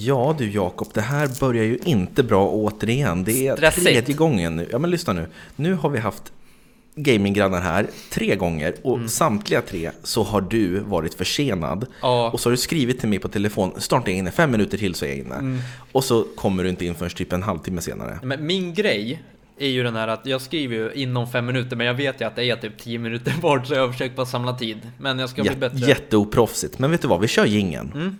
Ja du Jakob, det här börjar ju inte bra återigen. Det är Stressigt. tredje gången nu. Ja men lyssna nu. Nu har vi haft gaminggrannar här tre gånger och samtliga tre så har du varit försenad. Ja. Och så har du skrivit till mig på telefon, snart är jag inne, fem minuter till så är jag inne. Och så kommer du inte in förrän typ en halvtimme senare. Men min grej är ju den här att jag skriver ju inom fem minuter men jag vet ju att det är typ 10 minuter bort så jag har försökt bara samla tid. Men jag ska bli Jät- bättre. jätteoproffsigt. Men vet du vad, vi kör jingeln.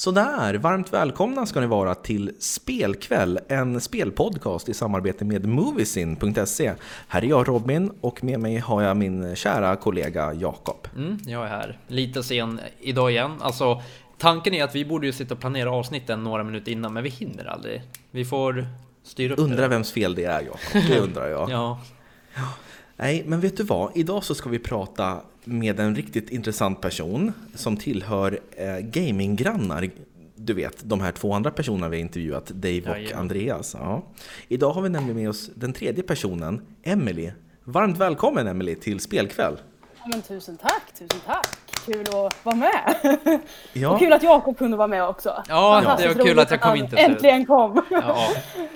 Sådär, varmt välkomna ska ni vara till Spelkväll, en spelpodcast i samarbete med Moviesin.se. Här är jag Robin och med mig har jag min kära kollega Jakob. Mm, jag är här. Lite sen idag igen. Alltså, tanken är att vi borde ju sitta och planera avsnitten några minuter innan, men vi hinner aldrig. Vi får styra upp Undrar det. vems fel det är Jakob, det undrar jag. Ja. Nej, men vet du vad? Idag så ska vi prata med en riktigt intressant person som tillhör eh, gaminggrannar. Du vet, de här två andra personerna vi har intervjuat, Dave och Jajamän. Andreas. Ja. Idag har vi nämligen med oss den tredje personen, Emily. Varmt välkommen Emily till Spelkväll. Ja, men tusen tack, tusen tack. Kul att vara med. Ja. Och kul att Jakob kunde vara med också. Ja, det var kul att jag kom han in till slut. Äntligen kom. Ja,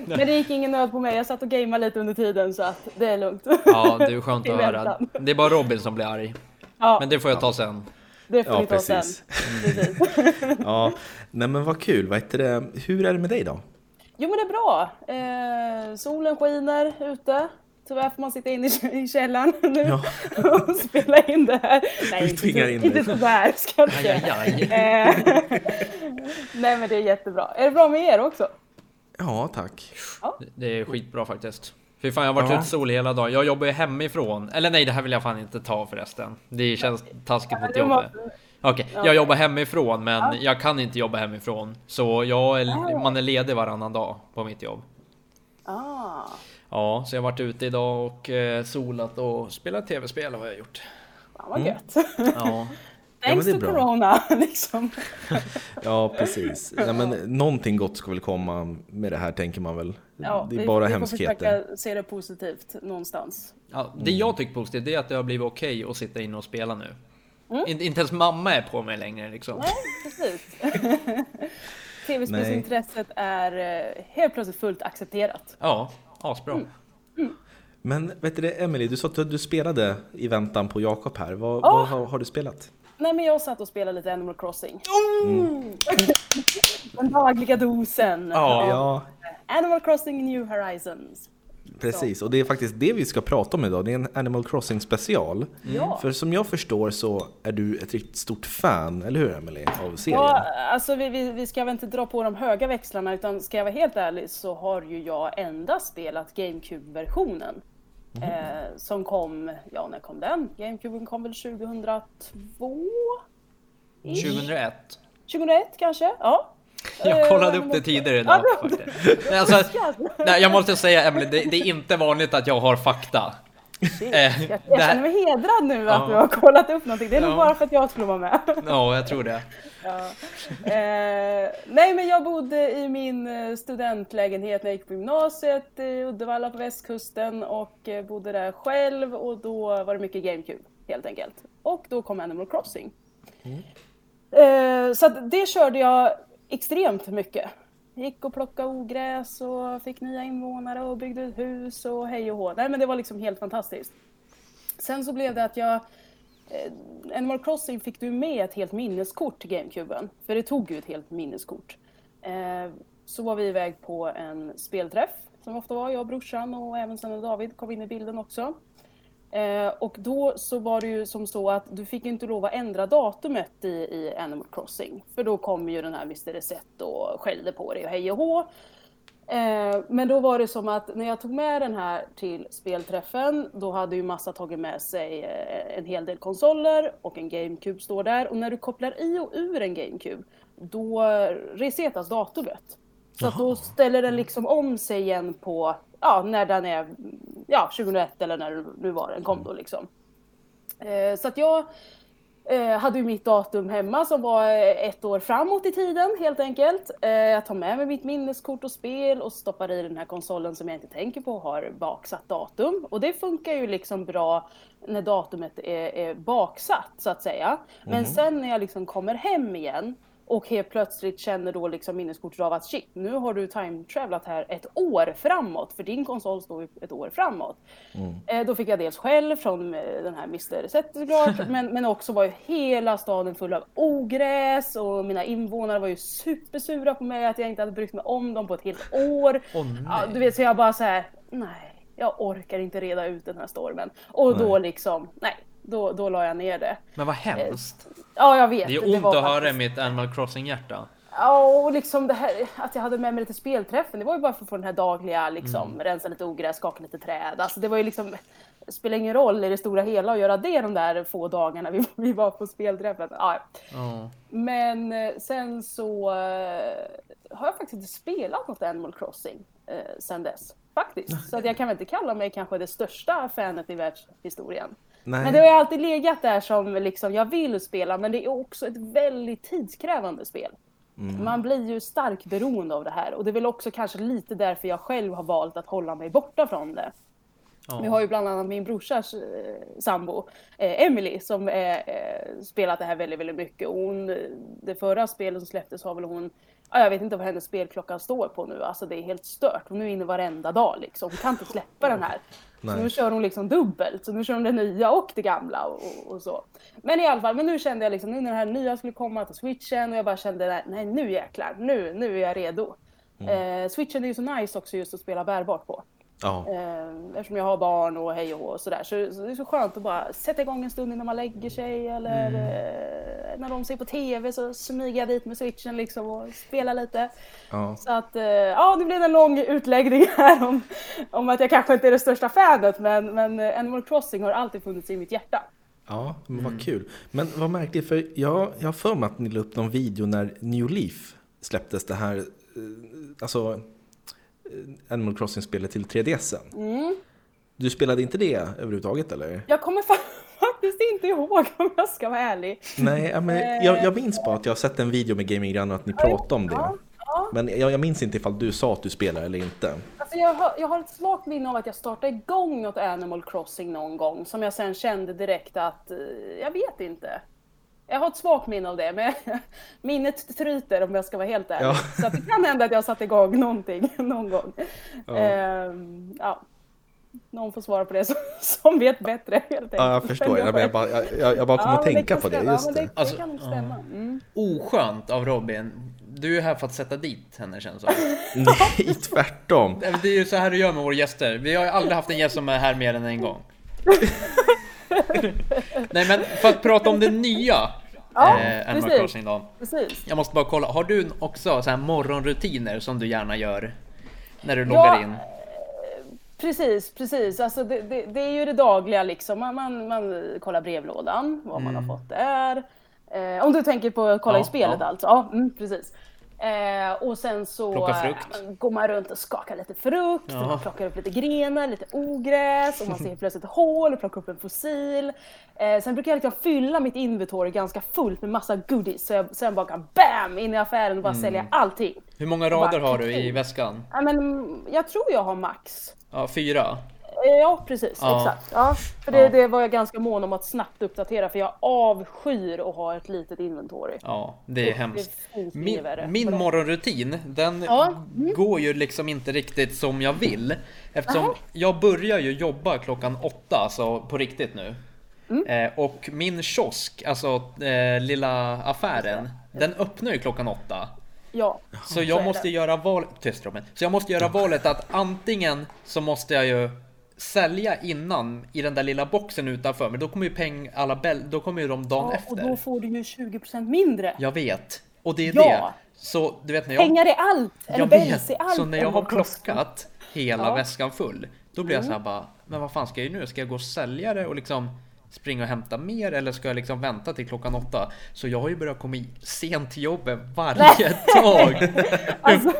Men det gick ingen nöd på mig. Jag satt och gameade lite under tiden så att det är lugnt. ja, det är skönt att höra. Det är bara Robin som blir arg. Ja, Men det får jag ta sen. det får Ja, vi ta sen. precis. Precis. Ja, nej men vad kul. Vad heter det? Hur är det med dig då? Jo men det är bra. Eh, solen skiner ute. Tyvärr får man sitta inne i källaren nu Ja. och spela in det här. Nej, inte, så- in inte sådär ska jag inte. Eh, Nej men det är jättebra. Är det bra med er också? Ja, tack. Det är skitbra faktiskt. Fy fan, jag har varit Ja. ute sol hela dagen. Jag jobbar ju hemifrån. Eller nej, det här vill jag fan inte ta förresten. Det känns taskigt mot Det jobbet. Okej, jag jobbar hemifrån men jag kan inte jobba hemifrån. Så jag är, man är ledig varannan dag på mitt jobb. Ah. Ja, så jag har varit ute idag och eh, solat och spelat tv-spel har jag gjort. Fan vad Mm. gött. Ja, Thanks är to corona liksom. Ja, precis. Nej, men någonting gott ska väl komma med det här, tänker man väl. Ja, det är vi- bara vi får hemskheter. försöka se det positivt någonstans. ja det jag tycker positivt det är att det har blivit okej att sitta inne och spela nu. Mm. Inte, inte ens mamma är på mig längre liksom. Nej, precis. Tv-spelsintresset är eh, helt plötsligt fullt accepterat. Ja, asbra. Mm. Men vet du det, Emily, du sa att du spelade i väntan på Jakob här. Vad, Ja. vad har, har du spelat? Nej men jag satt och spelade lite Animal Crossing. Den dagliga dosen. Ja. Ja, Animal Crossing New Horizons. precis. Och det är faktiskt det vi ska prata om idag. Det är en Animal Crossing special. Ja. För som jag förstår så är du ett riktigt stort fan, eller hur Emily, av serien? Ja, alltså vi, vi, vi ska väl inte dra på de höga växlarna utan ska jag vara helt ärlig så har ju jag endast spelat GameCube-versionen. Eh, som kom, ja när kom den? GameCuben kom väl 2002? 2001. 2001 kanske? Ja. Jag Eh, kollade vad upp det tidigare idag alltså, nej, jag måste säga Emelie, det, det är inte vanligt att jag har fakta. Eh, Jag, jag känner mig hedrad nu att du har kollat upp någonting. Det är nog Ja. bara för att jag skulle vara med. Ja, jag tror det. Ja. Eh, nej men jag bodde i min eh, studentlägenhet när jag gick på gymnasiet i Uddevalla på västkusten och eh, bodde där själv och då var det mycket GameCube helt enkelt. Och då kom Animal Crossing. Eh, så det körde jag extremt mycket. Gick och plockade ogräs och fick nya invånare och byggde ett hus och hej och hå. Nej men det var liksom helt fantastiskt. Sen så blev det att jag eh, Animal Crossing fick du med ett helt minneskort till GameCuben. För det tog ju ett helt minneskort. Eh, så var vi iväg på en spelträff, som ofta var, jag och brorsan och även sen David kom in i bilden också. Eh, och då så var det ju som så att du fick inte lov att ändra datumet i, i Animal Crossing. För då kom ju den här Mr. Reset och skällde på dig och hej och hå. Eh, men då var det som att när jag tog med den här till spelträffen, då hade ju massa tagit med sig eh, en hel del konsoler och en GameCube står där. Och när du kopplar i och ur en GameCube, då resetas datumet. Så då ställer den liksom om sig igen på, ja, när den är, ja, 2001 eller när det nu var den kom då liksom. Eh, så att jag Eh, hade ju mitt datum hemma som var eh, ett år framåt i tiden helt enkelt. Eh, jag tar med mig mitt minneskort och spel och stoppar i den här konsolen som jag inte tänker på har baksatt datum. Och det funkar ju liksom bra när datumet är, är baksatt så att säga. Men Mhm. sen när jag liksom kommer hem igen och helt plötsligt känner då liksom minneskortet av att shit, nu har du time-travelat här ett år framåt, för din konsol står ju ett år framåt. Eh, då fick jag dels skäll från eh, den här Mr. Zettergaard, men, men också var ju hela staden full av ogräs och mina invånare var ju supersura på mig att jag inte hade brytt mig om dem på ett helt år. Nej. ja, du vet, så jag bara så här, nej, jag orkar inte reda ut den här stormen. Och då liksom, nej, då, då la jag ner det. Men vad hemskt. Ja, jag vet. Det är ont var att höra i mitt Animal Crossing-hjärta. Ja, och liksom det här att jag hade med mig lite spelträffen, det var ju bara för att få den här dagliga liksom, Mm. rensa lite ogräs, skaka lite träd. Alltså det var ju liksom, det spelar ingen roll i det stora hela att göra det de där få dagarna vi, vi var på spelträffen. Ja. Ja. Men eh, sen så eh, har jag faktiskt inte spelat något Animal Crossing eh, sen dess. Faktiskt. Så att jag kan väl inte kalla mig kanske det största fanet i världshistorien. Nej. Men det har ju alltid legat där som liksom, jag vill spela, men det är också ett väldigt tidskrävande spel. Man blir ju starkt beroende av det här och det är väl också kanske lite därför jag själv har valt att hålla mig borta från det. Ja. Vi har ju bland annat min brorsas eh, sambo, eh, Emily, som eh, spelat det här väldigt, väldigt mycket. Och hon, det förra spelet som släpptes har väl hon, ja, jag vet inte vad hennes spelklocka står på nu, alltså det är helt stört. Hon är inne varenda dag liksom, hon kan inte släppa den här. Så nu kör hon liksom dubbelt, så nu kör hon det nya och det gamla och, och, och så. Men i alla fall, men nu kände jag liksom, nu när det här nya skulle komma till switchen och jag bara kände, nej, nej nu jäklar, nu, nu är jag redo. Eh, switchen är ju så nice också just att spela bärbart på. Ja. Eh, eftersom jag har barn och hej och hå och sådär. Så, så det är så skönt att bara sätta igång en stund innan man lägger sig eller eh, när de ser på TV så smyger jag dit med switchen liksom och spelar lite. Ja. Så att, eh, ja det blev en lång utläggning här om, om att jag kanske inte är det största fanet men, men Animal Crossing har alltid funnits i mitt hjärta. Ja, men vad kul. Men vad märkligt, för jag, jag har för mig att ni la upp någon video när New Leaf släpptes, det här, alltså Animal Crossing-spelet till 3DSen. Mm. Du spelade inte det överhuvudtaget eller? Jag kommer fa- faktiskt inte ihåg om jag ska vara ärlig. Nej, men jag, jag minns bara att jag har sett en video med Gaminggrannar och att ni pratade om det. Ja, ja. Men jag, jag minns inte ifall du sa att du spelar eller inte. Alltså jag, har, jag har ett svagt minne av att jag startade igång något Animal Crossing någon gång som jag sen kände direkt att, eh, jag vet inte. Jag har ett svagt minne av det, men minnet tryter om jag ska vara helt ärlig. Ja. Så det kan hända att jag satte igång någonting någon gång. Ja. Ehm, ja. Någon får svara på det som, som vet bättre helt enkelt. Ja, jag förstår. Jag, jag, bara, jag, jag jag bara kom Ja, att tänka på det. stämma. Just det. det, Alltså, kan nog stämma. Mm. Oskönt av Robin. Du är här för att sätta dit henne känns det. Nej, tvärtom. Det är ju så här du gör med våra gäster. Vi har ju aldrig haft en gäst som är här mer än en gång. Nej men för att prata om det nya Ja, eh, Animal precis. Crossing då. Precis. Jag måste bara kolla, har du också så här morgonrutiner som du gärna gör? När du loggar Ja, in? Precis, precis. Alltså det, det, det är ju det dagliga liksom. Man, man, man kollar brevlådan, vad man har fått där. Eh, om du tänker på att kolla Ja, i spelet ja. alltså. Ja, mm, precis. Eh, och sen så eh, går man runt och skakar lite frukt, Ja. man plockar upp lite grenar, lite ogräs och man ser plötsligt ett hål och plockar upp en fossil. Eh, sen brukar jag liksom fylla mitt inventory ganska fullt med massa goodies så jag sen bara kan BAM! in i affären och bara sälja allting. Hur många rader Bara har du i väskan? Ja, men, mm, jag tror jag har max. Ja, fyra. Ja, precis. Ja. Exakt. Ja, för det, Ja. det var jag ganska mån om att snabbt uppdatera för jag avskyr att ha ett litet inventory. Ja, det är Usch, hemskt. det Min, min morgonrutin, den Ja, mm. går ju liksom inte riktigt som jag vill. Eftersom Nähä. jag börjar ju jobba klockan åtta, alltså på riktigt nu. Mm. Eh, och min kiosk, alltså eh, lilla affären, den öppnar ju klockan åtta. Ja, Så så jag måste det. göra val... Tyst Robin. Så jag måste göra valet att antingen så måste jag ju sälja innan i den där lilla boxen utanför, men då kommer ju peng alla bäl... då kommer ju de dagen ja, efter. och då får du ju 20% mindre. Jag vet. Och det är Ja. det. Så du vet när jag... Pengar är allt! Jag vet. är allt! Så när jag har plockat hela Ja. Mm. väskan full, då blir jag så här bara, men vad fan ska jag göra nu? Ska jag gå och sälja det och liksom springa och hämta mer eller ska jag liksom vänta till klockan åtta? Så jag har ju börjat komma i sent till jobbet varje dag. Alltså,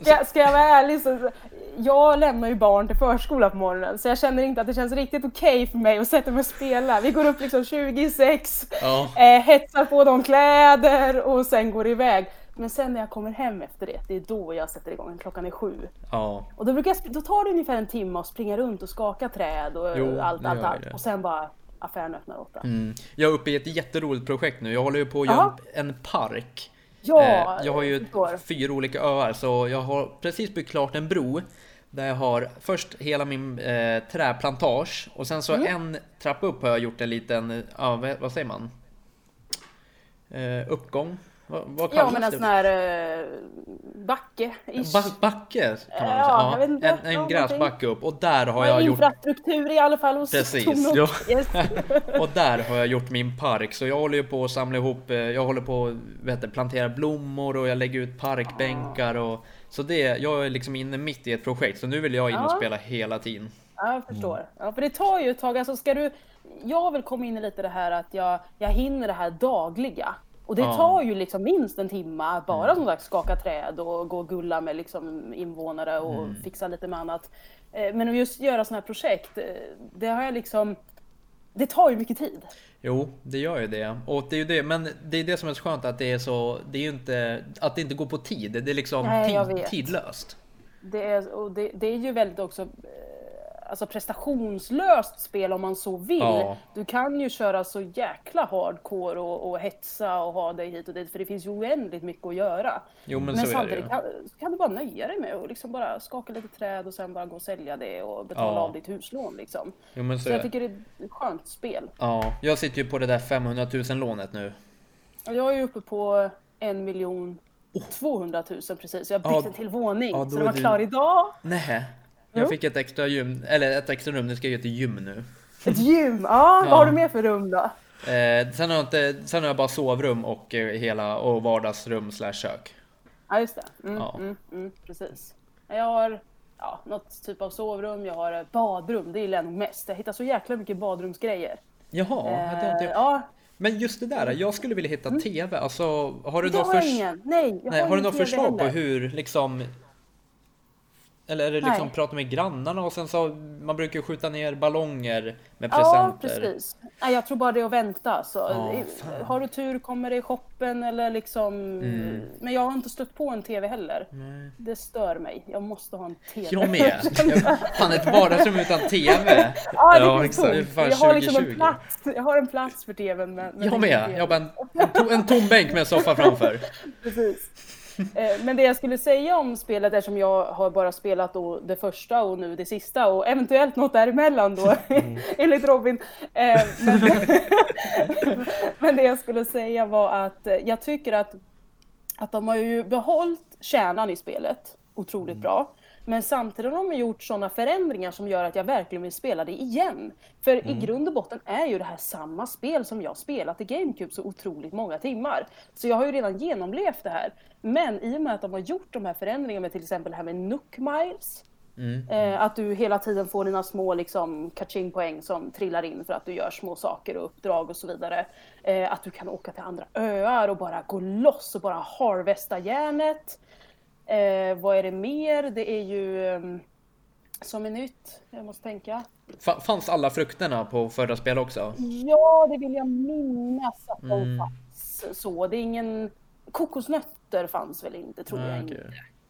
ska, ska jag vara ärlig så jag lämnar ju barn till förskola på morgonen så jag känner inte att det känns riktigt okej för mig att sätta mig och spela. Vi går upp liksom 26, Ja. eh, hetsar på dem kläder och sen går iväg. Men sen när jag kommer hem efter det, det är då jag sätter igång. Klockan är sju. Ja. Och då, brukar jag, då tar det ungefär en timme att springa runt och skaka träd och Jo, allt, allt, allt. Och sen bara affären öppnar åtta. Mm. Jag är uppe i ett jätteroligt projekt nu. Jag håller ju på att göra en park. Ja, Eh, jag har ju fyra olika öar så jag har precis byggt klart en bro. Där jag har först hela min eh, träplantage och sen så Mm. en trappa upp har jag gjort en liten, ja vad, säger man? Eh, uppgång? Vad, vad Ja kallas men en det? sån här eh, backe. Ba backe kan man Ja, säga. En, Ja, en någonting. gräsbacke upp och där har Ja, jag gjort infrastruktur i alla fall hos Precis, ja. Yes. Och där har jag gjort min park, så jag håller ju på att samla ihop, eh, jag håller på att plantera blommor och jag lägger ut parkbänkar och Så det, jag är liksom inne mitt i ett projekt, så nu vill jag in och spela hela tiden. Ja, jag förstår. Ja, för det tar ju ett tag. Alltså ska du... Jag väl kommit in i lite det här att jag, jag hinner det här dagliga. Och det tar ju liksom minst en timme att bara som sagt skaka träd och gå och gulla med liksom invånare och fixa lite med annat. Eh, Men att just göra sådana här projekt, eh, det har jag liksom... Det tar ju mycket tid. Jo, det gör ju det. Och det är ju det, men det är det som är så skönt att det är så, det är ju inte, att det inte går på tid. Det är liksom Nej, tid, tidlöst. Det är, och det, det är ju väldigt också eh, alltså prestationslöst spel om man så vill. Ja. Du kan ju köra så jäkla hardcore och, och hetsa och ha dig hit och dit för det finns ju oändligt mycket att göra. Jo, men, Men, så samtidigt kan, kan du bara nöja dig med att liksom bara skaka lite träd och sen bara gå och sälja det och betala Ja. av ditt huslån liksom. Jo, men så, Så jag tycker det är ett skönt spel. Ja, jag sitter ju på det där 500 000 lånet nu. Och Jag är ju uppe på en miljon 200 000 precis. Jag Oh. Ja, till våning ja, så den var du- klar idag. Nej, jag fick ett extra gym, eller ett extra rum, det ska jag göra till gym nu. Ett gym, ja, vad har du mer för rum då? Eh, sen, har jag inte, sen har jag bara sovrum och eh, hela och vardagsrum slash kök. Ja just det, mm, Ja. mm, mm, precis. Jag har ja, något typ av sovrum, jag har badrum, det gillar jag nog mest. Jag hittar så jäkla mycket badrumsgrejer. Jaha, det har inte Eh, ja, Men just det där, jag skulle vilja hitta TV. Alltså, har du det något har jag ingen. Nej, jag Nej, har, du något förslag på heller. hur liksom eller är det liksom Nej. prata med grannarna och sen så man brukar ju skjuta ner ballonger med Ja, presenter. precis. Nej, jag tror bara det är att vänta. Så. Ja, I- fan. har du tur kommer det i shoppen eller liksom... Mm. Men jag har inte stött på en TV heller. Det stör mig. Jag måste ha en TV. Jag med. Fan ett vardagsrum utan TV. Ja, det Ja, exakt. Jag har liksom en 2020. plats. Jag har en plats för TVn. Men, men Jag med. TV. Jag har bara en, en, to, en tom bänk med en soffa framför. Precis. Eh, Men det jag skulle säga om spelet eftersom jag har bara spelat då det första och nu det sista och eventuellt något däremellan då enligt Robin. Eh, Men, men det jag skulle säga var att eh, jag tycker att, att de har ju behållit kärnan i spelet otroligt bra. Men samtidigt har de gjort sådana förändringar som gör att jag verkligen vill spela det igen. För i grund och botten är ju det här samma spel som jag spelat i GameCube så otroligt många timmar. Så jag har ju redan genomlevt det här. Men i och med att de har gjort de här förändringarna med till exempel det här med Nook Miles. Eh, att du hela tiden får dina små liksom, kaching-poäng som trillar in för att du gör små saker och uppdrag och så vidare. Eh, att du kan åka till andra öar och bara gå loss och bara harvesta järnet. Eh, vad är det mer? Det är ju ehm, som är nytt. Jag måste tänka. Fa- Fanns alla frukterna på förra spel också? Ja, det vill jag minnas att de Mm. fanns. Så det är ingen... Kokosnötter fanns väl inte, tror jag Nej, inte.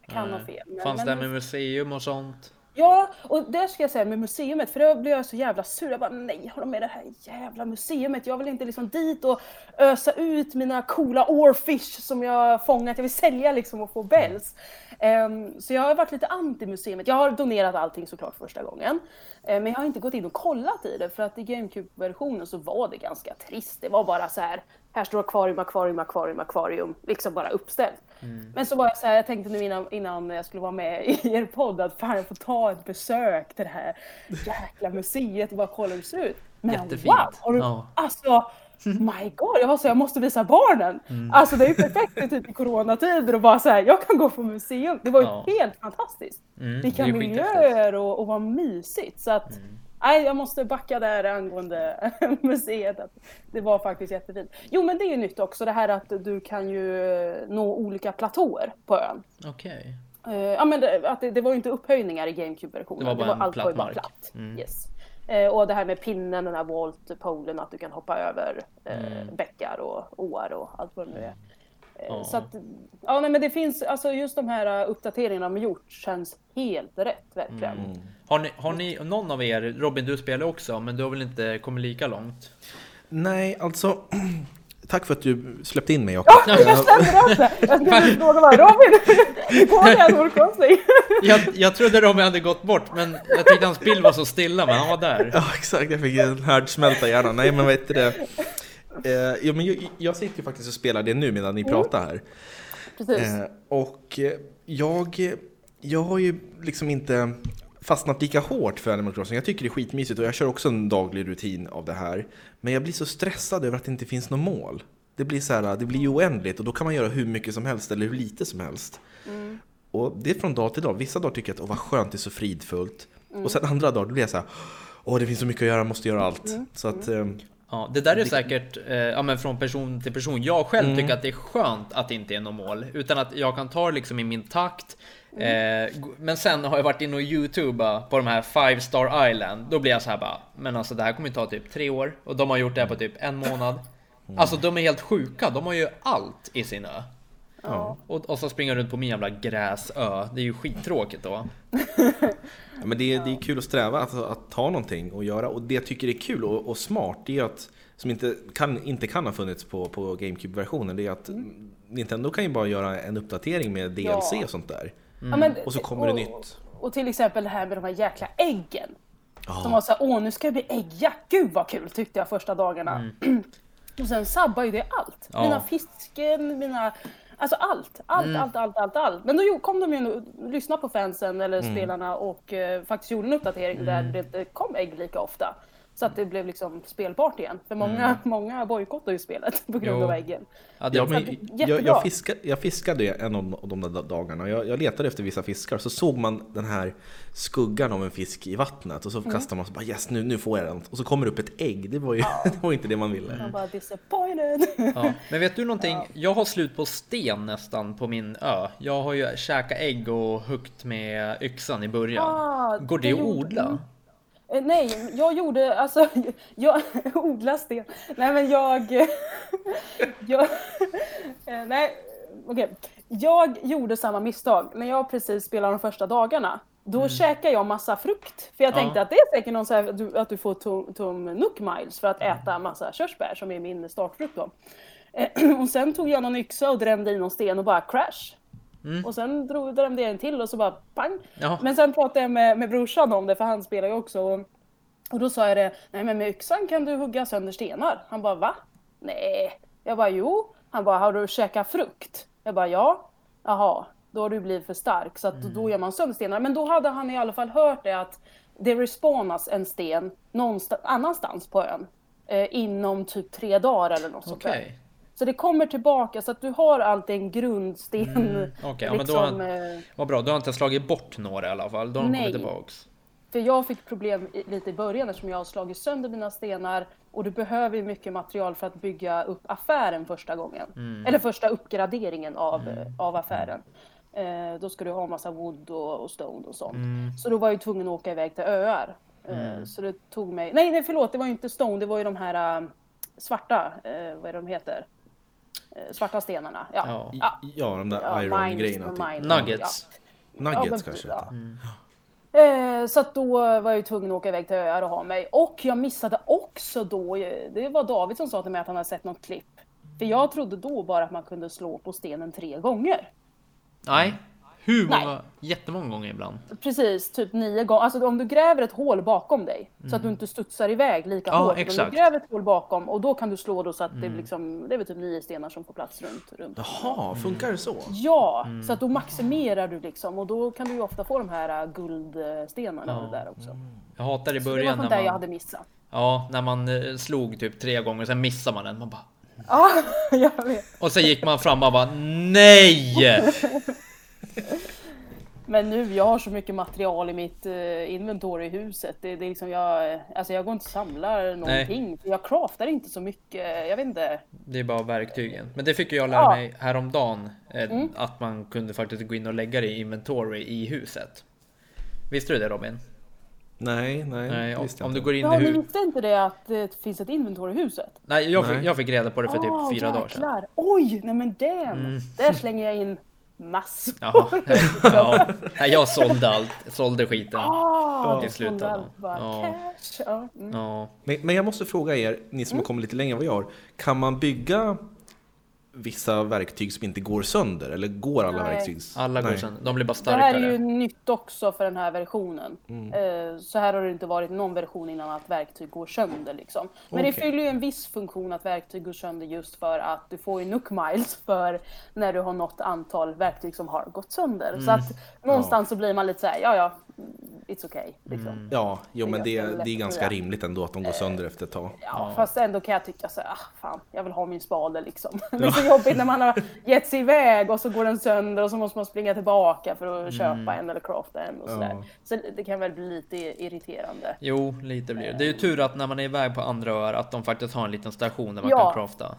Jag kan ha Nej. fel. men- Fanns men- det med museum och sånt? Ja, och där ska jag säga med museumet, för då blev jag så jävla sur. Jag bara nej, har de med det här jävla museumet? Jag vill inte liksom dit och ösa ut mina coola oarfish som jag fångat. Jag vill sälja liksom och få bells. Ehm, så jag har varit lite anti museet. Jag har donerat allting såklart första gången. Ehm, men jag har inte gått in och kollat i det för att i GameCube-versionen så var det ganska trist. Det var bara så här, här står akvarium, akvarium, akvarium, akvarium, liksom bara uppställt. Men så var jag så här, jag tänkte nu innan, innan jag skulle vara med i er podd att fan jag får ta ett besök till det här jäkla museet och bara kolla hur det ser ut. Men Jättefint. wow! Har du, Ja. Alltså, my god! Jag var så jag måste visa barnen. Mm. Alltså det är ju perfekt i typ i coronatider och bara så här, jag kan gå på museum. Det var ju Ja. helt fantastiskt. Mm, Vilka miljöer och, och vad mysigt. Så att, Mm. Nej, jag måste backa där angående museet. Att det var faktiskt jättefint. Jo, men det är ju nytt också det här att du kan ju nå olika platåer på ön. Okej. Eh, ja, men det, att det, det var ju inte upphöjningar i GameCube-versionen. Det var bara en allt var ju platt bara platt. Mm. Yes. Eh, och det här med pinnen, den här volt-polen, att du kan hoppa över eh, Mm. bäckar och åar och allt vad det nu är. Ja. Så att, ja nej, men det finns, alltså just de här uh, uppdateringarna de har gjort känns helt rätt verkligen. Mm. Har ni, har ni, någon av er, Robin du spelar också, men du har väl inte kommit lika långt? Nej, alltså... Tack för att du släppte in mig Jakob. Ja, jag kände det! Jag skulle fråga bara Robin, hur går det? Jag, jag trodde Robin hade gått bort, men jag tyckte hans bild var så stilla, men han var där. Ja, exakt. Jag fick en härdsmälta i hjärnan. Nej, men vet du det? Eh, ja, men jag, jag sitter ju faktiskt och spelar det nu medan ni pratar här. Precis. Eh, och eh, jag, jag har ju liksom inte fastnat lika hårt för Animal Crossing. Jag tycker det är skitmysigt och jag kör också en daglig rutin av det här. Men jag blir så stressad över att det inte finns något mål. Det blir så här, det blir ju oändligt och då kan man göra hur mycket som helst eller hur lite som helst. Och det är från dag till dag. Vissa dagar tycker jag att åh vad skönt, det är så fridfullt. Och sen andra dagar då blir jag så här, åh det finns så mycket att göra, jag måste göra allt. Så att, eh, Ja, det där är säkert eh, ja, men från person till person. Jag själv Mm. tycker att det är skönt att det inte är något mål, utan att jag kan ta det liksom i min takt. Mm. Eh, men sen har jag varit inne och youtuba på de här Five Star Island. Då blir jag så här bara, men alltså det här kommer ju ta typ tre år och de har gjort det här på typ en månad. Alltså de är helt sjuka, de har ju allt i sin ö. Ja. Och, och så springer jag runt på min jävla gräsö. Det är ju skittråkigt då. Ja, men det, är, det är kul att sträva att, att ta någonting och göra och det jag tycker är kul och, och smart det är att som inte kan, inte kan ha funnits på, på GameCube-versionen det är att Nintendo kan ju bara göra en uppdatering med DLC Ja. och sånt där. Ja, men- Och så kommer det och- nytt. Och till exempel det här med de här jäkla äggen. Ja. Som var såhär, åh nu ska det bli äggjakt, gud vad kul tyckte jag första dagarna. och sen sabbar ju det allt. Ja. Mina fisken, mina... Alltså allt, allt, allt, allt, allt, allt. Men då kom de ju och lyssnade på fansen eller spelarna och eh, faktiskt gjorde en uppdatering där det inte kom ägg lika ofta. Så att det blev liksom spelbart igen. För många, många bojkottar ju spelet på grund Jo. av äggen. Ja, det, Ja, men jag, jag, fiskade, jag fiskade en av de där dagarna. Jag, jag letade efter vissa fiskar så såg man den här skuggan av en fisk i vattnet och så Mm. kastar man så bara yes nu, nu får jag den. Och så kommer det upp ett ägg. Det var ju det var inte det man ville. Man bara disappointed. Ja, men vet du någonting? Jag har slut på sten nästan på min ö. Jag har ju käkat ägg och huggt med yxan i början. Ah, Går det det att gjorde- odla? Eh, Nej, jag gjorde, alltså, jag odlar sten. Nej men jag, jag eh, nej, okej. Jag gjorde samma misstag när jag precis spelade de första dagarna. Då käkade jag massa frukt. För jag Mm. Ja. tänkte att det är säkert någon så här, att du- att du får tom, tom nook miles för att Mm. äta massa körsbär som är min startfrukt då. Eh, Och sen tog jag någon yxa och drämde i någon sten och bara crash. Och sen drog, drämde jag en till och så bara pang. Mm. Ja. Men sen pratade jag med, med brorsan om det för han spelar ju också. Och, och då sa jag det, nej men med yxan kan du hugga sönder stenar. Han bara va? Nej. Jag bara jo. Han bara har du käkat frukt? Jag bara ja. Jaha, då har du blivit för stark så att Mm. då gör man sönder stenar. Men då hade han i alla fall hört det att det respawnas en sten någonstans annanstans på ön. Eh, inom typ tre dagar eller något sånt där. Så det kommer tillbaka så att du har alltid en grundsten. Mm, okej, ja, men då har- eh, Vad bra, du har inte slagit bort några i alla fall. Har Nej. kommit tillbaks. För jag fick problem i, lite i början eftersom jag har slagit sönder mina stenar och du behöver ju mycket material för att bygga upp affären första gången. Mm. Eller första uppgraderingen av, av affären. Eh, då ska du ha massa wood och, och stone och sånt. Mm. Så då var jag ju tvungen att åka iväg till öar. Eh, Så det tog mig... Nej, nej förlåt, det var ju inte stone, det var ju de här äh, svarta, eh, vad är de heter? Eh, svarta stenarna. Ja, Ja. ja. Ja, de där ja, Iron-grejerna. Typ. Nuggets. Nuggets men- kanske. ja. Mm. Eh, så att då var jag ju tvungen att åka iväg till öar och ha mig. Och jag missade också då, det var David som sa till mig att han hade sett något klipp. För jag trodde då bara att man kunde slå på stenen tre gånger. Nej. Hur Nej. många? Jättemånga gånger ibland. Precis, typ nio gånger. Alltså om du gräver ett hål bakom dig så att du inte studsar iväg lika Mm. Ja, hårt. Exakt. du gräver ett hål bakom och då kan du slå då så att Mm. det, liksom, det är väl typ nio stenar som får plats runt. runt. Jaha, funkar det så? Ja, Mm. så att då maximerar du liksom och då kan du ju ofta få de här äh, guldstenarna och det där också. Jag hatar i Så det var början sånt där när jag man, hade missat. ja, när man eh, slog typ tre gånger, sen missar man den. Man bara, Ja, jag vet. och sen gick man fram och bara NEJ! Men nu, jag har så mycket material i mitt uh, inventory i huset. Det, det är liksom jag, alltså jag går inte och samlar någonting. Nej. Jag craftar inte så mycket, jag vet inte. Det är bara verktygen. Men det fick jag lära ja. mig häromdagen. Eh, mm. Att man kunde faktiskt gå in och lägga det i inventory i huset. Visste du det Robin? Nej, nej. nej om, om du går in ja, i huset. Visste inte det att det finns ett inventory i huset? Nej, jag, nej. Fick, jag fick reda på det för typ oh, fyra jäklar. dagar sedan. Oj, nej men damn! Mm. Där slänger jag in massor. ja, jag sålde allt. sålde skiten oh, i slutändan. Ja. Ja. Mm. ja. Men, men jag måste fråga er, ni som mm. har kommit lite längre än vad jag har. Kan man bygga vissa verktyg som inte går sönder? Eller går alla Nej. verktyg? Alla går sönder, de blir bara starkare. Det här är ju nytt också för den här versionen. Mm. Eh, så här har det inte varit någon version innan att verktyg går sönder liksom. Men okay. det fyller ju en viss funktion att verktyg går sönder just för att du får ju Nook Miles för när du har nått antal verktyg som har gått sönder. Mm. Så att någonstans ja. så blir man lite så här, ja ja, it's okay. Liksom. Mm. Ja, jo, men det, det är ganska rimligt ändå att de går sönder efter ett tag. Ja, ja. fast ändå kan jag tycka så ah, fan, jag vill ha min spade liksom. Det är så jobbigt när man har gett sig iväg och så går den sönder och så måste man springa tillbaka för att mm. köpa en eller crafta en och så ja. Så det kan väl bli lite irriterande. Jo, lite blir det. Det är ju tur att när man är iväg på andra öar att de faktiskt har en liten station där man ja, kan crafta.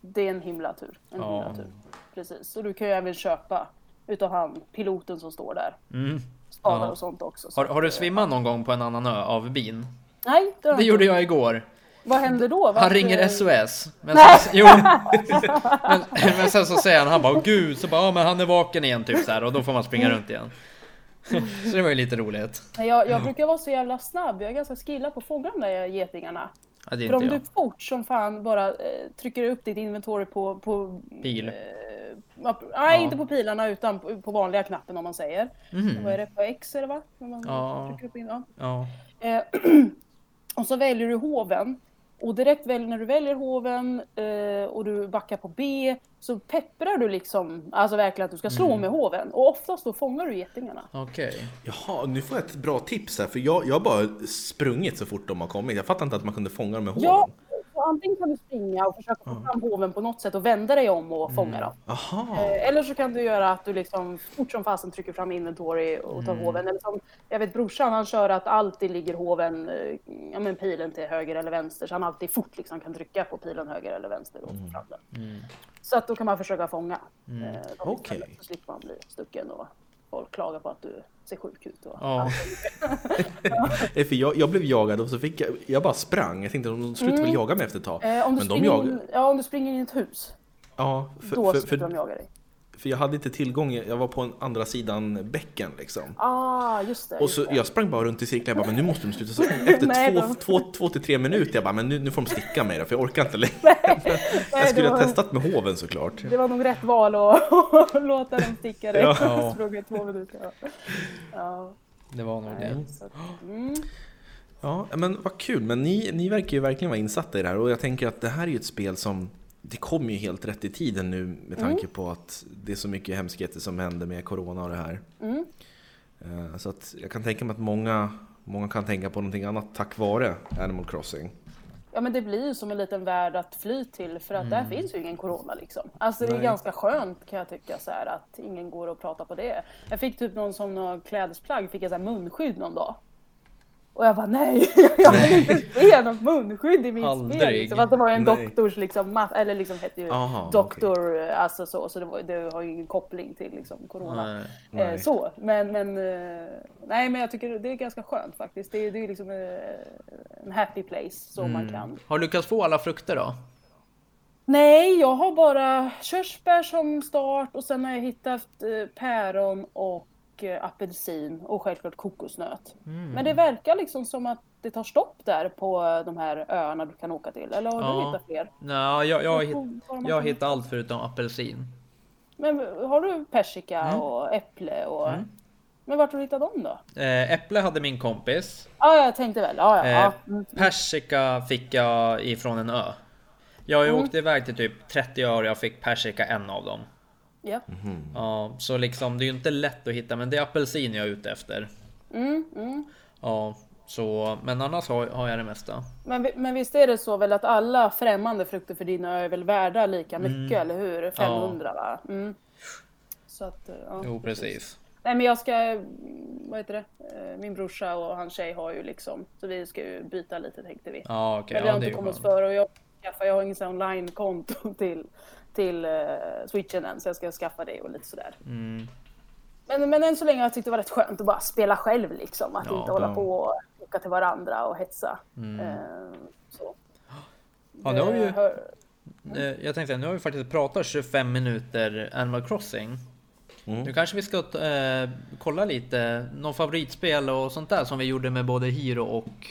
Det är en himla tur. En ja. himla tur. Precis, och du kan ju även köpa utav han, piloten som står där. Mm ja. och sånt också. Har, har, du svimmat någon gång på en annan ö av bin? Nej, det, det gjorde jag igår. Vad händer då? Varför? Han ringer SOS. Men sen, jo, men, men, sen så säger han, han bara gud, så bara, ja, men han är vaken igen typ så här och då får man springa mm. runt igen. så det var ju lite roligt. Jag, jag brukar vara så jävla snabb, jag är ganska skillad på att fånga de där getingarna. Ja, För om jag. du fort som fan bara eh, trycker upp ditt inventory på, på bil. Eh, nej, ja. inte på pilarna utan på, på, vanliga knappen om man säger. Mm. Vad är det? På X är det va? Man ja. Upp in, ja. ja. Eh, och så väljer du hoven. Och direkt väl, när du väljer hoven eh, och du backar på B så pepprar du liksom, alltså verkligen att du ska slå mm. med hoven. Och oftast då fångar du getingarna. Okej. Okay. Jaha, nu får jag ett bra tips här. För jag, jag har bara sprungit så fort de har kommit. Jag fattar inte att man kunde fånga dem med hoven. Ja, antingen kan du springa och försöka få fram hoven på något sätt och vända dig om och fånga mm. dem. Eh, eller så kan du göra att du liksom fort som fasen trycker fram inventory och tar mm. hoven. Eller som, jag vet brorsan han kör att alltid ligger hoven, eh, ja men pilen till höger eller vänster så han alltid fort liksom kan trycka på pilen höger eller vänster och få mm. fram den. Mm. Så att då kan man försöka fånga. Mm. Eh, Okej. Okay. Så slipper man bli stucken och folk klagar på att du ser sjuk ut. Och ja. för jag, jag, blev jagad och så fick jag, jag bara sprang. Jag tänkte att de slutar mm. väl jaga mig efter ett tag. Eh, om, du Men de jagar... in, ja, om du springer in i ett hus. Ja, för, då slutar de jaga dig. För jag hade inte tillgång, jag var på en andra sidan bäcken liksom. Ah, just det. Och så, det. jag sprang bara runt i cirklar, jag bara, men nu måste de sluta. Så efter Nej, två, två, två, till tre minuter, jag bara, men nu, nu får de sticka mig då, för jag orkar inte längre. Nej, jag skulle ha testat med hoven såklart. Det var nog rätt val att låta dem sticka dig. Ja. Sprungit två minuter. Ja. Det var nog det. Mm. Ja, men vad kul. Men ni, ni verkar ju verkligen vara insatta i det här och jag tänker att det här är ju ett spel som det kommer ju helt rätt i tiden nu med tanke mm. på att det är så mycket hemskheter som händer med Corona och det här. Mm. Eh, så att jag kan tänka mig att många, många kan tänka på någonting annat tack vare Animal Crossing. Ja men det blir ju som en liten värld att fly till för att mm. där finns ju ingen corona liksom. Alltså det är Nej. ganska skönt kan jag tycka så här att ingen går och pratar på det. Jag fick typ någon som någon klädesplagg, fick jag så här munskydd någon dag. Och jag bara nej, jag vill inte se något munskydd i mitt Aldrig. spel. Liksom. Att det var en nej. doktors, liksom, eller liksom hette ju Aha, doktor, okay. alltså så, så det, var, det har ju ingen koppling till liksom, corona. Nej, eh, så, men, men, eh, nej, men jag tycker det är ganska skönt faktiskt. Det är, det är liksom eh, en happy place så mm. man kan. Har du lyckats få alla frukter då? Nej, jag har bara körsbär som start och sen har jag hittat eh, päron och Apelsin och självklart kokosnöt. Mm. Men det verkar liksom som att det tar stopp där på de här öarna du kan åka till. Eller har ja. du hittat fler? Nej, jag, jag, hitt, jag hittat allt förutom apelsin. Men har du persika mm. och äpple och... Mm. Men vart har du hittat dem då? Eh, äpple hade min kompis. Ja, jag tänkte väl. Ja, ja. Eh, persika fick jag ifrån en ö. Jag mm. åkt iväg till typ 30 öar och jag fick persika en av dem. Ja. Mm. Ja, så liksom det är ju inte lätt att hitta, men det är apelsin jag är ute efter. Mm, mm. Ja, så, men annars har, har jag det mesta. Men, men visst är det så väl att alla främmande frukter för dina är väl värda lika mm. mycket, eller hur? 500 ja. va? Mm. Så att, ja, jo, precis. Nej men jag ska, vad heter det, Eh, min brorsa och hans tjej har ju liksom, så vi ska ju byta lite tänkte vi. Ja, okej. Men vi ja, har det är inte kommit oss för och jag, jag har ingen sån online-konto till, till uh, switchen än så jag ska skaffa det och lite sådär. Mm. Men, men än så länge har jag tyckt det var rätt skönt att bara spela själv liksom. Att Ja, inte hålla ja. på och åka till varandra och hetsa. Mm. Eh, så. Ja, nu har vi ju- Eh, Jag tänkte nu har vi faktiskt pratat 25 minuter Animal Crossing. Mm. Nu kanske vi ska eh, kolla lite, någon favoritspel och sånt där som vi gjorde med både Hiro och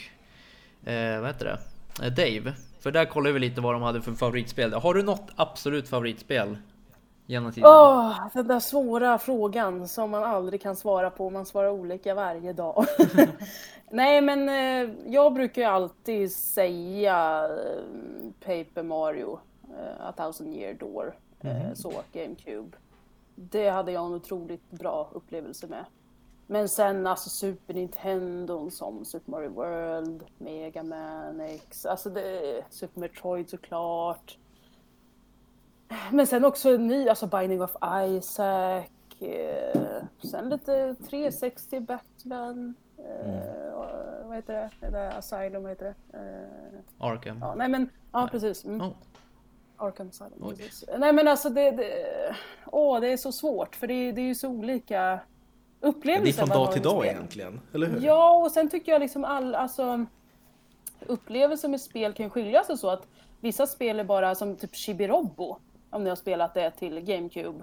eh, vad heter det? Eh, Dave. För där kollade vi lite vad de hade för favoritspel. Har du något absolut favoritspel? Genom tiden? Åh, den där svåra frågan som man aldrig kan svara på. Man svarar olika varje dag. Nej, men eh, jag brukar ju alltid säga eh, Paper Mario, eh, A Thousand Year Door, eh, så GameCube. Det hade jag en otroligt bra upplevelse med. Men sen alltså Super Nintendo som Super Mario World, Mega Man X, alltså det, Super Metroid såklart. Men sen också ny, alltså Binding of Isaac. Eh, sen lite 360 Batman. Eh, och, vad heter det? där Asylum, vad heter det? Eh, Arkham? ja, nej men, ja precis. Mm. Oh. Arkham Asylum, precis. Nej men alltså det, det, åh, det är så svårt för det, det är ju så olika upplevelser. Det är från dag till dag spel. egentligen, eller hur? Ja, och sen tycker jag liksom all, alltså upplevelser med spel kan skilja sig så att vissa spel är bara som typ Chibi-Robo, om ni har spelat det till GameCube.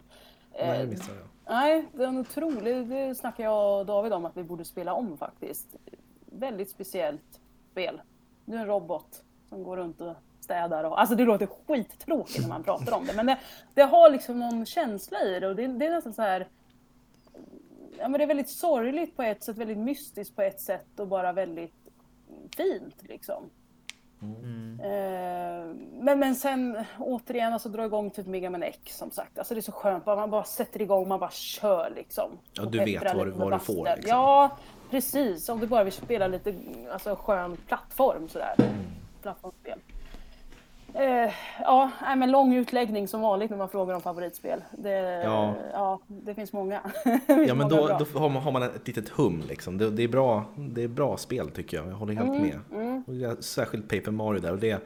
Nej, det Eh, missade jag. Nej, det är en otrolig, det snackar jag och David om att vi borde spela om faktiskt. Väldigt speciellt spel. Du är en robot som går runt och städar och, alltså det låter skittråkigt när man pratar om det men det, det har liksom någon känsla i det och det, det är nästan så här Ja men det är väldigt sorgligt på ett sätt, väldigt mystiskt på ett sätt och bara väldigt fint liksom. Eh, men, men sen återigen alltså dra igång typ Mega Man X som sagt. Alltså det är så skönt, man bara sätter igång, man bara kör liksom. Ja, du vet vad du- vad du får, liksom. Ja, precis. Om du bara vill spela lite alltså, skön plattform sådär. Mm. Plattformsspel. Eh, ja, men lång utläggning som vanligt när man frågar om favoritspel. Det, Ja. ja. det finns många. Det finns Ja men då, då har, man, har man ett litet hum liksom. Det, det, är bra, det är bra spel tycker jag, jag håller helt Mm, med. Och jag, särskilt Paper Mario där och det,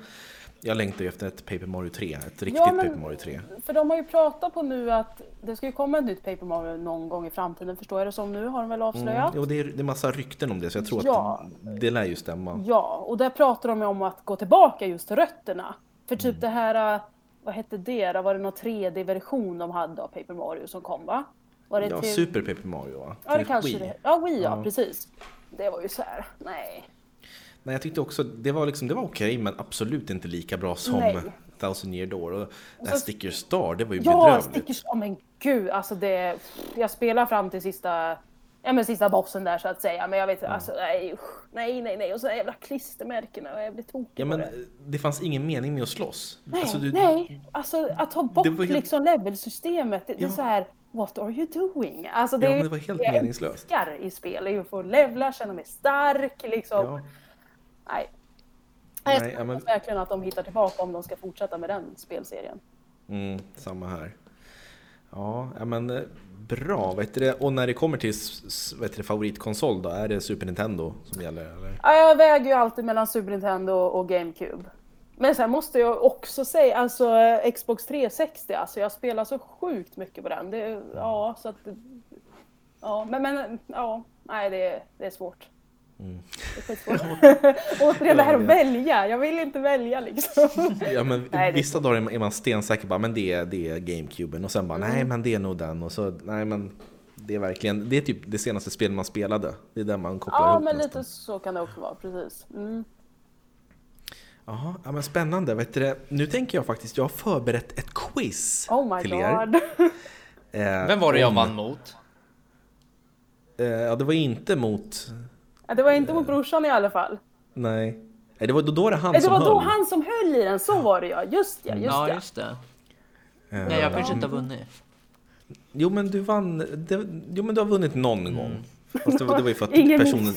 jag längtar ju efter ett Paper Mario 3, ett riktigt Ja, men- Paper Mario 3. För de har ju pratat på nu att det ska ju komma ett nytt Paper Mario någon gång i framtiden, förstår jag det som nu? Har de väl avslöjat? Jo, det är, det är massa rykten om det så jag tror Ja. att det lär ju stämma. Ja, och där pratar de om att gå tillbaka just till rötterna. För typ Mm. det här, äh, vad hette det då? Var det någon 3D-version de hade av Paper Mario som kom va? Var det Ja, till... Super Paper Mario va? Ja, det kanske Wii. det. Ja, Wii ja, Ja. precis. Det var ju så här, nej. Nej, jag tyckte också det var, liksom, det var okej men absolut inte lika bra som Nej. Thousand Year Door. Och det här så- Sticker Star, det var ju Ja, bedrövligt. stickers, oh, men gud, alltså det, jag spelar fram till sista, ja men sista bossen där så att säga, men jag vet alltså nej, nej, nej, nej, och så jävla klistermärkena, och jag blir tokig Ja, men det. det fanns ingen mening med att slåss. Nej, Alltså, du- nej, alltså att ta bort helt- liksom levelsystemet, det, det är Ja. så här, what are you doing? Alltså det, Ja, det var helt jag meningslöst. älskar i spel, är ju att få levla, känna mig stark liksom. Ja. Nej. Nej, jag ja, hoppas men- verkligen att de hittar tillbaka om de ska fortsätta med den spelserien. Mm, samma här. Ja, ja men eh, bra. Vet du? Och när det kommer till vet du, favoritkonsol då, är det Super Nintendo som gäller? Eller? Ja, jag väger ju alltid mellan Super Nintendo och GameCube. Men sen måste jag också säga, alltså eh, Xbox 360, alltså jag spelar så sjukt mycket på den. Det, ja, så att... Ja, men, men ja, nej det, det är svårt. Skitsvårt. Återigen det här att välja, jag vill inte välja liksom. Ja, men Nej, det- vissa dagar är man- stensäker på men det är, det är GameCuben och sen bara Mm. nej men det är nog den och så nej men det är verkligen det är typ det senaste spelet man spelade. Det är där man kopplar Ja, ihop men nästan. lite så kan det också vara, precis. Mm. Jaha, ja, men spännande. Vet du? Nu tänker jag faktiskt, jag har förberett ett quiz Oh my till er. god. Eh, Vem var det jag vann mot? Eh, ja, det var inte mot... Ja, Det var inte mot brorsan i alla fall. Nej. Nej, det var då, då var det han Nej, Det som var då höll. han som höll i den, så var det ja. Just ja, just ja, ja. just det. Eh, Nej, jag kanske inte har vunnit. Jo, men du vann... Det, jo, men du har vunnit någon gång. Fast det, var- det var ju för att Ingen personen...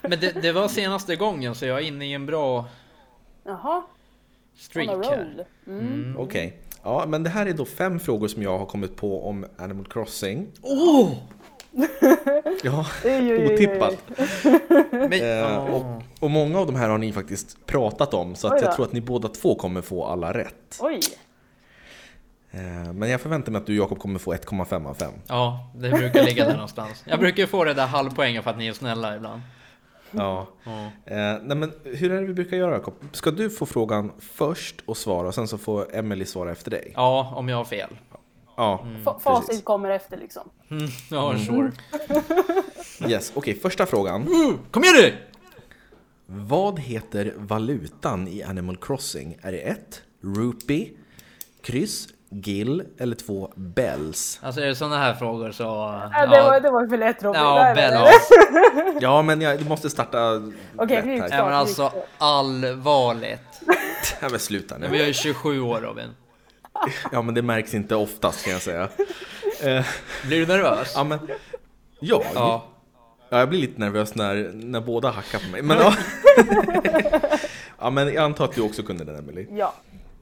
Men det, det var senaste gången så jag är inne i en bra Jaha, streak här. roll. Mm. Okej. Ja, men det här är då fem frågor som jag har kommit på om Animal Crossing. Oh! Ja, otippat. Men, Eh, ja. och, och många av de här har ni faktiskt pratat om, så att jag tror att ni båda två kommer få alla rätt. Oj. Eh, men jag förväntar mig att du Jakob kommer få 1,5 av 5. ja, det brukar ligga där någonstans. Jag brukar få det där halvpoängen för att ni är snälla ibland. Ja. Ja. Eh, nej men hur är det vi brukar göra Jakob? Ska du få frågan först och svara och sen så får Emily svara efter dig? ja, om jag har fel. Ja, Fa- Facit kommer efter liksom. Mm, ja, sure. Yes, okej, första frågan. Kom igen nu! Vad heter valutan i Animal Crossing? Är det 1. Rupee, kryss, gill eller 2. Bells? Alltså är det sådana här frågor så... Ja, det, var, det var för lätt Robin. Ja, nej. Ja, men jag, du måste starta Okej, här. Ja, men alltså allvarligt. Ja, men sluta nu. Vi är 27 år Robin. Ja, men det märks inte oftast kan jag säga. Eh, Blir du nervös? ja, men... Ja, Ja. ja, jag blir lite nervös när, när båda hackar på mig. Men, ja. ja, men jag antar att du också kunde den, Emily. Ja.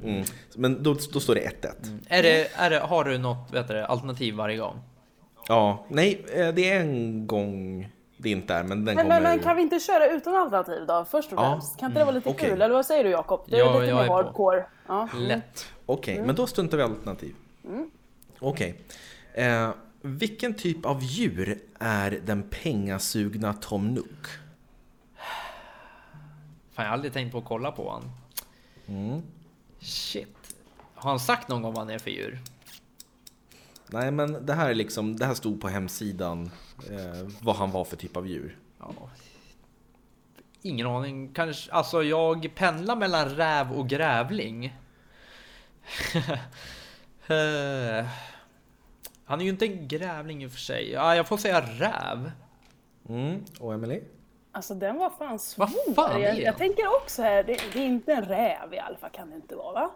Mm. Men då, då står det 1-1. Är det, är det, har du något vet du, alternativ varje gång? Ja, nej, eh, det är en gång det inte är, men den Men, kommer... men, men kan vi inte köra utan alternativ då? Först och Ja. främst. Kan inte det vara lite Okej. kul? Eller vad säger du Jakob? Det är Ja, lite jag mer är hardcore. Ja. Lätt. Okej, Mm. men då struntar vi i alternativ. Okej. Eh, vilken typ av djur är den pengasugna Tom Nook? Fan, jag har aldrig tänkt på att kolla på han. Mm. Shit. Har han sagt någon gång vad han är för djur? Nej, men det här, är liksom, det här stod på hemsidan eh, vad han var för typ av djur. Ja. Ingen aning. Kanske, alltså jag pendlar mellan räv och grävling. Eh, han är ju inte en grävling i och för sig. Ja, jag får säga räv. Mm. Och Emily? Alltså den var fan svår. Vad fan är jag, jag tänker också här, det, det är inte en räv i alla fall kan det inte vara va?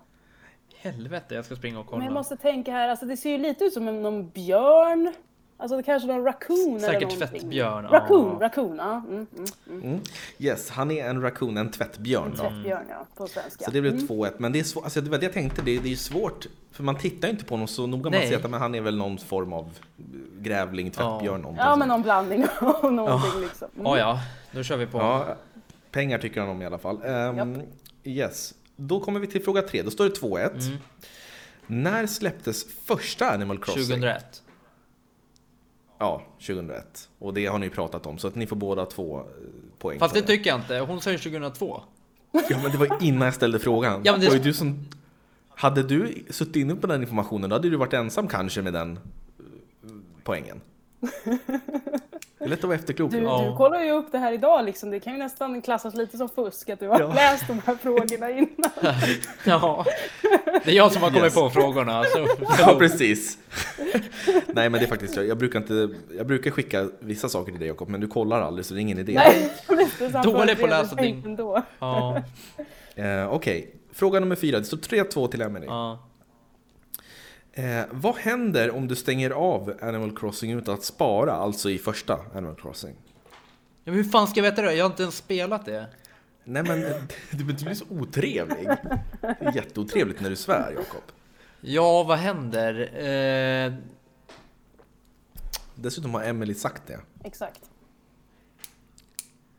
Helvete, jag ska springa och Men kolla. jag måste tänka här, alltså det ser ju lite ut som en, någon björn. Alltså det kanske någon raccoon Säkert eller någonting. tvättbjörn, ja. Raccoon, raccoon, ja. Mm, mm. Mm. Yes, han är en raccoon, en tvättbjörn. Då. Tvättbjörn ja, på svenska. Så det blev 2-1, men det är svårt, alltså det var det jag tänkte, det, det är svårt, för man tittar ju inte på honom så noga, man ser att men han är väl någon form av grävling, tvättbjörn, någonting Ja sånt. men någon blandning av någonting liksom. Mm. Ja, ja, då kör vi på. Ja, pengar tycker han om i alla fall. Ehm, yes, då kommer vi till fråga tre. Då står det 2-1. Mm. När släpptes första Animal Crossing? 2001. Ja, 2001. Och det har ni pratat om, så att ni får båda två eh, poäng. Fast det tycker jag inte. Hon säger 2002. Ja, men det var innan jag ställde frågan. Ja, men det- var ju du som... Hade du suttit inne på den informationen, då hade du varit ensam kanske med den eh, poängen. Det är lätt att vara efterklok. Du, Ja. du kollar ju upp det här idag liksom. Det kan ju nästan klassas lite som fusk att du har Ja. läst de här frågorna innan. Ja, det är jag som har kommit Yes. på frågorna. Så. Ja, precis. Nej, men det är faktiskt jag. Jag brukar, inte, jag brukar skicka vissa saker till dig Jakob, men du kollar aldrig så det är ingen idé. Nej, Dålig på att läsa ting. Ja, Eh, Okej, fråga nummer fyra. Det står 3-2 till Emily. ja. Eh, vad händer om du stänger av Animal Crossing utan att spara, alltså i första Animal Crossing? ja men hur fan ska jag veta det? Jag har inte ens spelat det. Nej men du, du blir så otrevlig. Det är jätteotrevligt när du svär Jakob. Ja, vad händer? Eh, Dessutom har Emily sagt det. Exakt.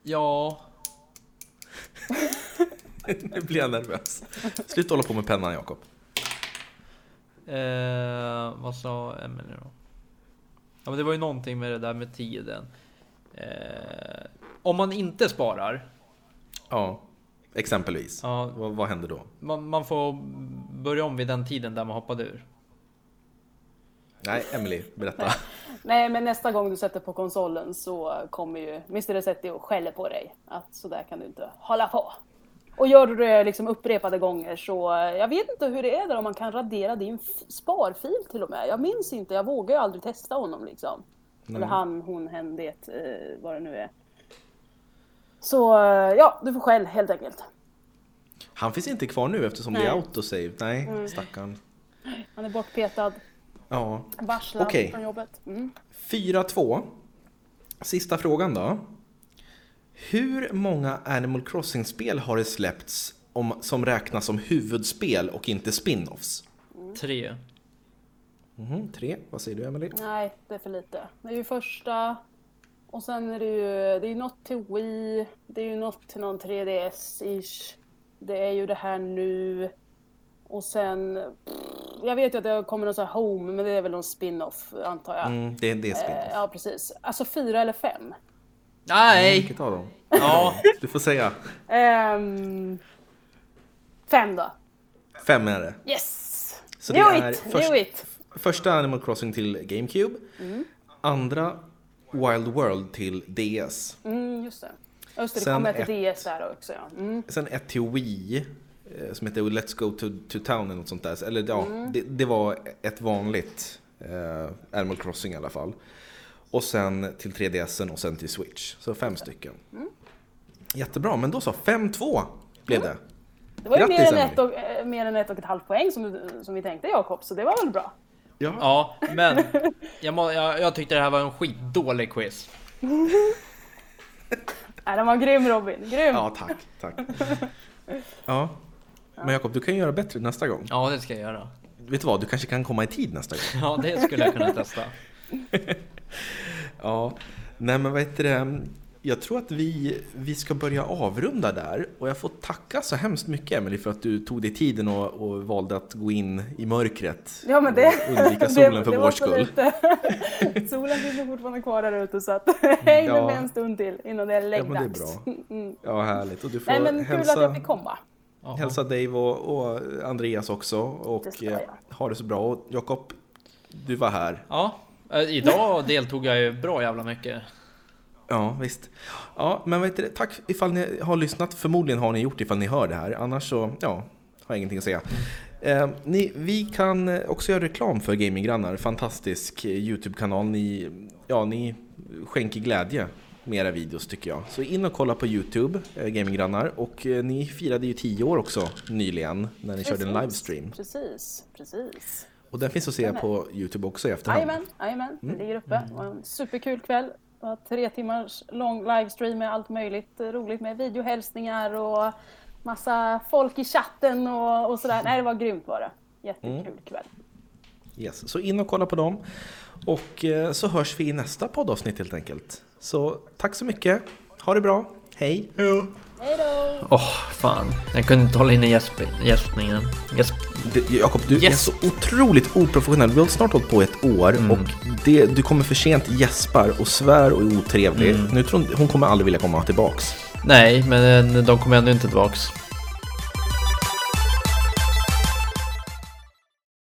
ja, Nu blir jag nervös. Sluta hålla på med pennan Jakob. Eh, vad sa Emelie då? Ja, men det var ju någonting med det där med tiden. Eh, om man inte sparar, Ja, exempelvis. ja, Vad, vad händer då? man, man får börja om vid den tiden där man hoppade ur. Nej, Emily, berätta. Nej, men nästa gång du sätter på konsolen så kommer ju Mr. Resetti och skäller på dig. Att så där kan du inte hålla på. Och gör du det liksom upprepade gånger så, jag vet inte hur det är där om man kan radera din sparfil till och med. Jag minns inte, jag vågar ju aldrig testa honom liksom. Eller han, hon, hen, det, eh, vad det nu är. Så eh, ja, du får skäll helt enkelt. Han finns inte kvar nu eftersom det är Nej. autosave. Nej, stackarn. Han är bortpetad, Ja. varslad Okej. från jobbet. Mm. 4-2. Sista frågan då. Hur många Animal Crossing-spel har det släppts om, som räknas som huvudspel och inte spin-offs? Tre. Mhm, tre, vad säger du Emily? Nej, det är för lite. Det är ju första och sen är det ju det är något till Wii, det är ju något till någon 3DS-ish. Det är ju det här nu. Och sen, pff, jag vet ju att det kommer någon sån här Home, men det är väl någon spin-off antar jag. Mm, det, det är spel. Eh, Ja, precis. Alltså fyra eller fem. Nej! Vilket av dem? Ja, Du får säga. Ehm, fem då. Fem är det. Yes! Så Knew det är it! först- it! Första Animal Crossing till GameCube. Mm. Andra Wild World till DS. Mm, just det. Just det, det Sen kommer ett ett- DS där också ja. Mm. Sen ett till Wii. eh, Som heter Let's Go to, to Town eller något sånt där. Eller ja, Mm. det, det var ett vanligt eh, Animal Crossing i alla fall. Och sen till 3DSen och sen till Switch. Så fem stycken. Mm. Jättebra, men då så. 5-2 blev det. Det var ju mer än, ett och, eh, mer än ett och ett halvt poäng som, du- som vi tänkte Jakob, så det var väl bra. Ja. ja, men jag, må, jag, jag tyckte det här var en skitdålig quiz. Nej, den var grym Robin, grym! Ja, tack. tack. Ja. Men Jakob, du kan göra bättre nästa gång. Ja, det ska jag göra. Vet du vad, du kanske kan komma i tid nästa gång. Ja, det skulle jag kunna testa. Ja, nej men vad heter det? Jag tror att vi, vi ska börja avrunda där och jag får tacka så hemskt mycket Emily för att du tog dig tiden och, och valde att gå in i mörkret Ja men det... och undvika solen det, för det vår skull. lite- Solen finns fortfarande kvar där ute så att häng Ja. med en stund till innan det är Ja men det är läggdags. bra. Mm. Ja härligt och du får Nej men kul att hälsa, jag fick komma. Hälsa Dave och, och Andreas också Det och ska eh, jag. ha det så bra. Och Jakob, du var här. Ja, idag deltog jag ju bra jävla mycket. Ja, visst. Ja, men vet du, tack ifall ni har lyssnat. Förmodligen har ni gjort ifall ni hör det här. Annars så, ja, har jag ingenting att säga. Eh, ni, vi kan eh, också göra reklam för Gaminggrannar. Fantastisk eh, YouTube-kanal. Ni, ja, ni skänker glädje med era videos tycker jag. Så in och kolla på YouTube, eh, Gaminggrannar. Och eh, ni firade ju 10 år också nyligen när ni körde en Precis, livestream. Precis, precis. Och den finns att se på YouTube också i efterhand. Jajamän, jajamän. Mm. Det ligger uppe. Det var en superkul kväll. Det var tre timmars lång livestream med allt möjligt roligt med videohälsningar och massa folk i chatten och, och sådär. Nej, det var grymt var det. Jättekul Mm. kväll. Yes. Så in och kolla på dem. Och eh, så hörs vi i nästa poddavsnitt helt enkelt. Så tack så mycket. Ha det bra. Hej! Hej då! Åh, fan. Jag kunde inte hålla inne gäsp- gäspningen. Gäsp... Jakob, du är Yes. så otroligt oprofessionell. Vi har snart hållit på ett år och det, du kommer för sent, gäspar och svär och är otrevlig. Nu tror hon, hon kommer aldrig vilja komma tillbaks. Nej, men de kommer ändå inte tillbaks.